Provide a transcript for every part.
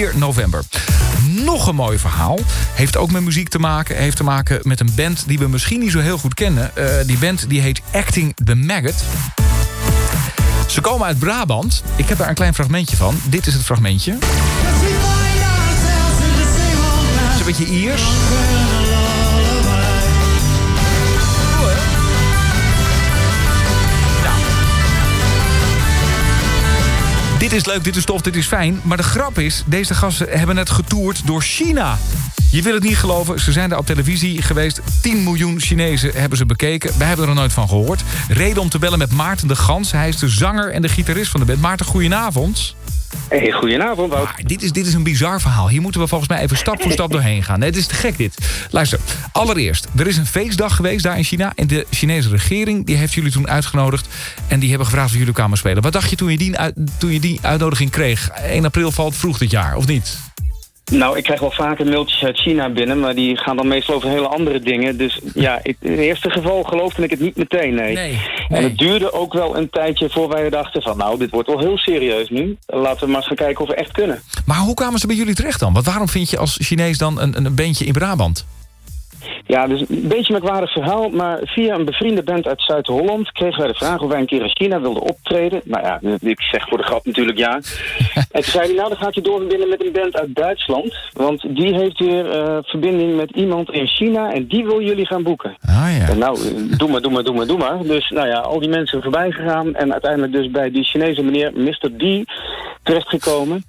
4 november. Nog een mooi verhaal. Heeft ook met muziek te maken. Heeft te maken met een band die we misschien niet zo heel goed kennen. Uh, die band die heet Acting the Maggot. Ze komen uit Brabant. Ik heb daar een klein fragmentje van. Dit is het fragmentje. Het is een beetje Iers. Dit is leuk, dit is tof, dit is fijn. Maar de grap is, deze gasten hebben net getoerd door China. Je wil het niet geloven, ze zijn daar op televisie geweest. 10 miljoen Chinezen hebben ze bekeken. Wij hebben er nog nooit van gehoord. Reden om te bellen met Maarten de Gans. Hij is de zanger en de gitarist van de band. Maarten, goedenavond. Hey, goedenavond, Wout. dit, is, dit is een bizar verhaal. Hier moeten we volgens mij even stap voor stap doorheen gaan. Het is te gek dit. Luister, allereerst, er is een feestdag geweest daar in China... en de Chinese regering die heeft jullie toen uitgenodigd... en die hebben gevraagd of jullie kwamen spelen. Wat dacht je toen je die, toen je die uitnodiging kreeg? 1 april valt vroeg dit jaar, of niet? Nou, ik krijg wel vaker mailtjes uit China binnen, maar die gaan dan meestal over hele andere dingen. Dus ja, in het eerste geval geloofde ik het niet meteen, nee. nee, En het duurde ook wel een tijdje voor wij dachten van, nou, dit wordt wel heel serieus nu. Laten we maar eens gaan kijken of we echt kunnen. Maar hoe kwamen ze bij jullie terecht dan? Want waarom vind je als Chinees dan een, een beentje in Brabant? Ja, dus een beetje een merkwaardig verhaal. Maar via een bevriende band uit Zuid-Holland kregen wij de vraag of wij een keer in China wilden optreden. Nou ja, ik zeg voor de grap natuurlijk ja. en toen zei hij, nou dan gaat je doorverbinden met een band uit Duitsland. Want die heeft weer uh, verbinding met iemand in China en die wil jullie gaan boeken. Ah ja. En nou, doe maar, doe maar, doe maar, doe maar. Dus nou ja, al die mensen voorbij gegaan en uiteindelijk dus bij die Chinese meneer Mr. D terechtgekomen.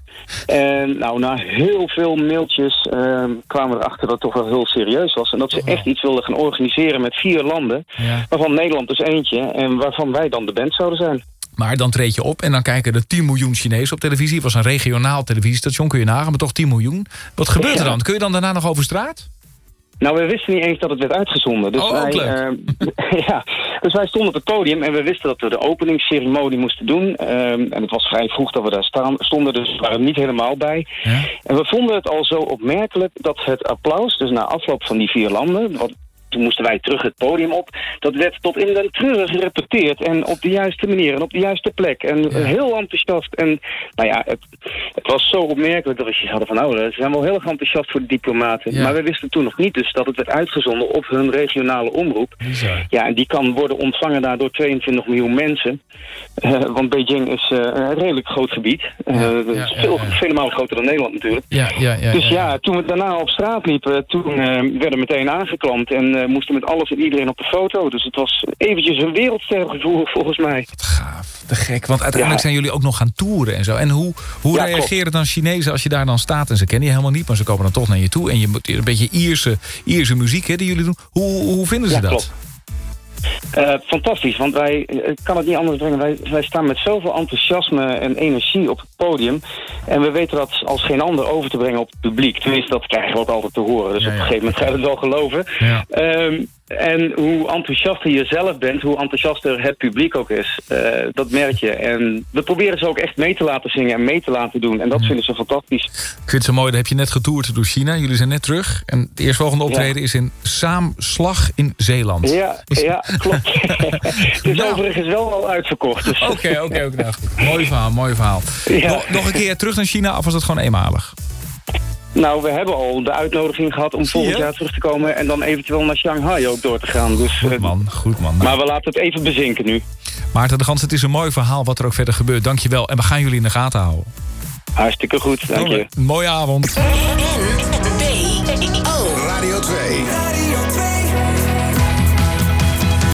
En nou, na heel veel mailtjes uh, kwamen we erachter dat het toch wel heel serieus was. En dat ze echt iets wilden gaan organiseren met vier landen. Waarvan Nederland dus eentje. En waarvan wij dan de band zouden zijn. Maar dan treed je op en dan kijken er 10 miljoen Chinezen op televisie. Het was een regionaal televisiestation, kun je nagaan, maar toch 10 miljoen. Wat gebeurt er dan? Kun je dan daarna nog over straat? Nou, we wisten niet eens dat het werd uitgezonden. Dus, oh, wij, uh, ja, dus wij stonden op het podium en we wisten dat we de openingsceremonie moesten doen. Um, en het was vrij vroeg dat we daar staan, stonden, dus we waren er niet helemaal bij. Ja? En we vonden het al zo opmerkelijk dat het applaus, dus na afloop van die vier landen... Wat, toen moesten wij terug het podium op. Dat werd tot in den treuren gerepeteerd. En op de juiste manier en op de juiste plek. En heel enthousiast. En nou ja, het, het, was zo opmerkelijk dat we hadden van... nou, ze zijn wel heel erg enthousiast voor de diplomaten. Maar we wisten toen nog niet dus dat het werd uitgezonden op hun regionale omroep. Ja, en die kan worden ontvangen daar door 22 miljoen mensen. Uh, want Beijing is uh, een redelijk groot gebied. Uh, veel, vele malen groter dan Nederland natuurlijk. dus ja, toen we daarna op straat liepen... toen werden we meteen aangeklampt... En uh, moesten met alles en iedereen op de foto. Dus het was eventjes een wereldstergevoel volgens mij. Wat gaaf, te gek. Want uiteindelijk zijn jullie ook nog gaan toeren en zo. En hoe, hoe reageren dan Chinezen als je daar dan staat... en ze kennen je helemaal niet, maar ze komen dan toch naar je toe... en je moet een beetje Ierse, Ierse muziek hè, die jullie doen. Hoe, hoe vinden ze dat? Klopt. Uh, fantastisch, want wij, ik kan het niet anders brengen. Wij, wij staan met zoveel enthousiasme en energie op het podium. En we weten dat als geen ander over te brengen op het publiek. Tenminste, dat krijgen we ook altijd te horen. Dus op een gegeven moment ga je het wel geloven. Um, en hoe enthousiaster je zelf bent, hoe enthousiaster het publiek ook is. Uh, dat merk je. En we proberen ze ook echt mee te laten zingen en mee te laten doen. En dat vinden ze fantastisch. Ik vind het zo mooi, dat heb je net getoerd door China. Jullie zijn net terug. En het eerstvolgende optreden is in Saamslag in Zeeland. Ja, ja klopt. het is nou. overigens wel al uitverkocht. Dus. Oké, oké, oké. Mooi verhaal, mooi verhaal. Nog, nog een keer terug naar China, of was dat gewoon eenmalig? Nou, we hebben al de uitnodiging gehad om volgend jaar terug te komen... en dan eventueel naar Shanghai ook door te gaan. Dus, goed man, goed man. Maar we laten het even bezinken nu. Maarten de Gans, het is een mooi verhaal wat er ook verder gebeurt. Dankjewel en we gaan jullie in de gaten houden. Hartstikke goed, dank je. Mooie avond. N-B-O